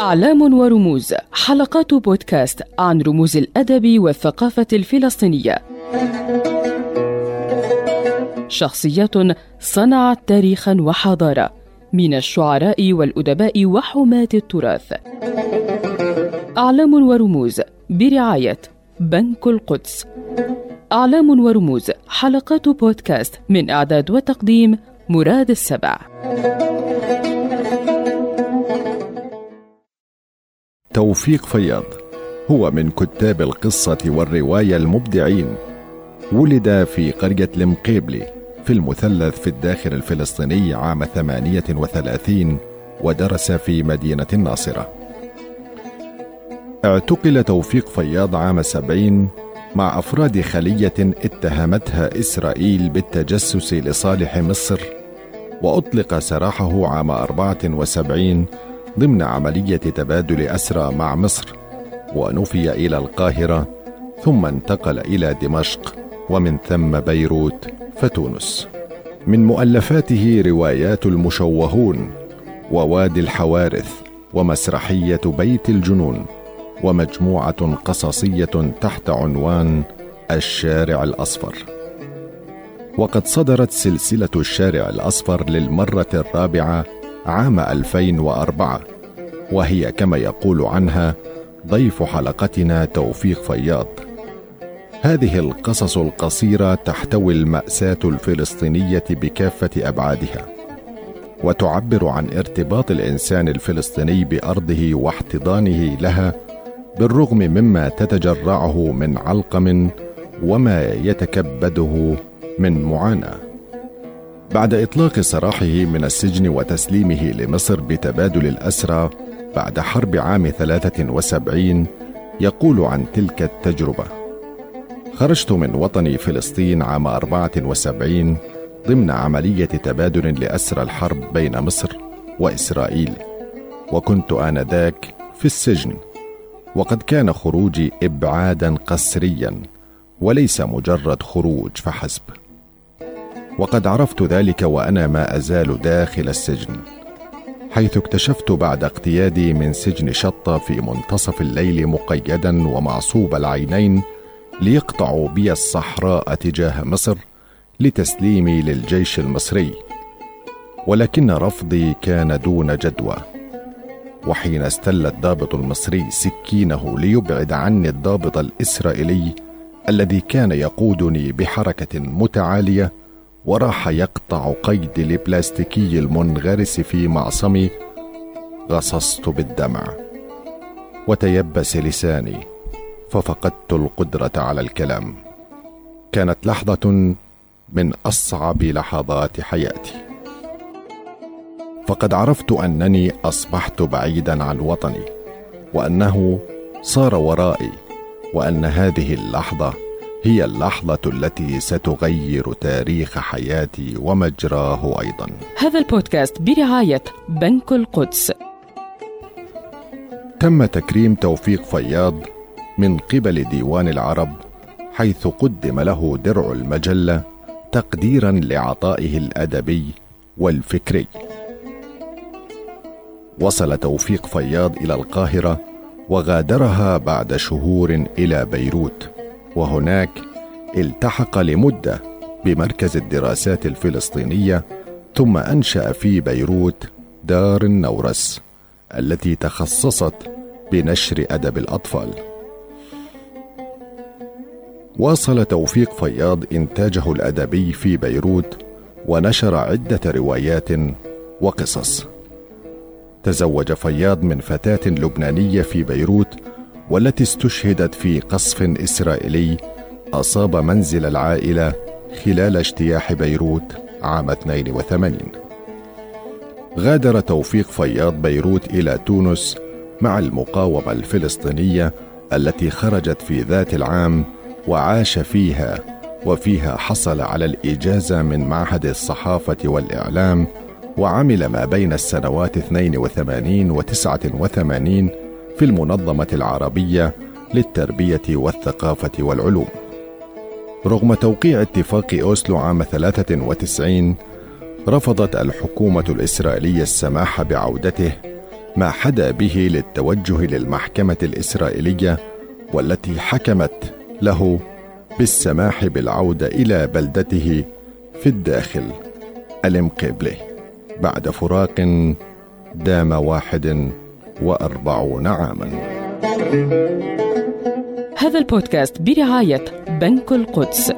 أعلام ورموز حلقات بودكاست عن رموز الأدب والثقافة الفلسطينية. شخصيات صنعت تاريخا وحضارة من الشعراء والأدباء وحماة التراث. أعلام ورموز برعاية بنك القدس. أعلام ورموز حلقات بودكاست من إعداد وتقديم مراد السبع. توفيق فياض هو من كتاب القصة والرواية المبدعين. ولد في قرية المقيبلي في المثلث في الداخل الفلسطيني عام 38 ودرس في مدينة الناصرة. اعتقل توفيق فياض عام 70 مع أفراد خلية اتهمتها إسرائيل بالتجسس لصالح مصر وأطلق سراحه عام 74 ضمن عملية تبادل أسرى مع مصر ونفي إلى القاهرة ثم انتقل إلى دمشق ومن ثم بيروت فتونس. من مؤلفاته روايات المشوهون ووادي الحوارث ومسرحية بيت الجنون ومجموعة قصصية تحت عنوان الشارع الأصفر. وقد صدرت سلسلة الشارع الأصفر للمرة الرابعة عام 2004 وهي كما يقول عنها ضيف حلقتنا توفيق فياض. هذه القصص القصيرة تحتوي المأساة الفلسطينية بكافة أبعادها وتعبر عن ارتباط الإنسان الفلسطيني بأرضه واحتضانه لها بالرغم مما تتجرعه من علقم وما يتكبده من معاناة. بعد إطلاق سراحه من السجن وتسليمه لمصر بتبادل الأسرى بعد حرب عام 73 يقول عن تلك التجربة خرجت من وطني فلسطين عام 74 ضمن عملية تبادل لأسرى الحرب بين مصر وإسرائيل وكنت آنذاك في السجن. وقد كان خروجي إبعادا قسريا وليس مجرد خروج فحسب. وقد عرفت ذلك وأنا ما أزال داخل السجن حيث اكتشفت بعد اقتيادي من سجن شطة في منتصف الليل مقيدا ومعصوب العينين ليقطعوا بي الصحراء تجاه مصر لتسليمي للجيش المصري ولكن رفضي كان دون جدوى وحين استل الضابط المصري سكينه ليبعد عني الضابط الإسرائيلي الذي كان يقودني بحركة متعالية وراح يقطع قيدي البلاستيكي المنغرس في معصمي غصصت بالدمع وتيبس لساني ففقدت القدرة على الكلام. كانت لحظة من أصعب لحظات حياتي. فقد عرفت أنني أصبحت بعيدا عن وطني وأنه صار ورائي وأن هذه اللحظة هي اللحظة التي ستغير تاريخ حياتي ومجراه أيضا. هذا البودكاست برعاية بنك القدس. تم تكريم توفيق فياض من قبل ديوان العرب حيث قدم له درع المجلة تقديرا لعطائه الأدبي والفكري. وصل توفيق فياض إلى القاهرة وغادرها بعد شهور إلى بيروت. وهناك التحق لمدة بمركز الدراسات الفلسطينية ثم أنشأ في بيروت دار النورس التي تخصصت بنشر أدب الأطفال. واصل توفيق فياض إنتاجه الأدبي في بيروت ونشر عدة روايات وقصص. تزوج فياض من فتاة لبنانية في بيروت والتي استشهدت في قصف إسرائيلي أصاب منزل العائلة خلال اجتياح بيروت عام 82 غادر توفيق فياض بيروت إلى تونس مع المقاومة الفلسطينية التي خرجت في ذات العام وعاش فيها وفيها حصل على الإجازة من معهد الصحافة والإعلام وعمل ما بين السنوات 82 و 89 في المنظمة العربية للتربية والثقافة والعلوم. رغم توقيع اتفاق أوسلو عام 93 رفضت الحكومة الإسرائيلية السماح بعودته ما حدا به للتوجه للمحكمة الإسرائيلية والتي حكمت له بالسماح بالعودة إلى بلدته في الداخل المقبلة بعد فراق دام واحد وأربعون عاما. هذا البودكاست برعاية بنك القدس.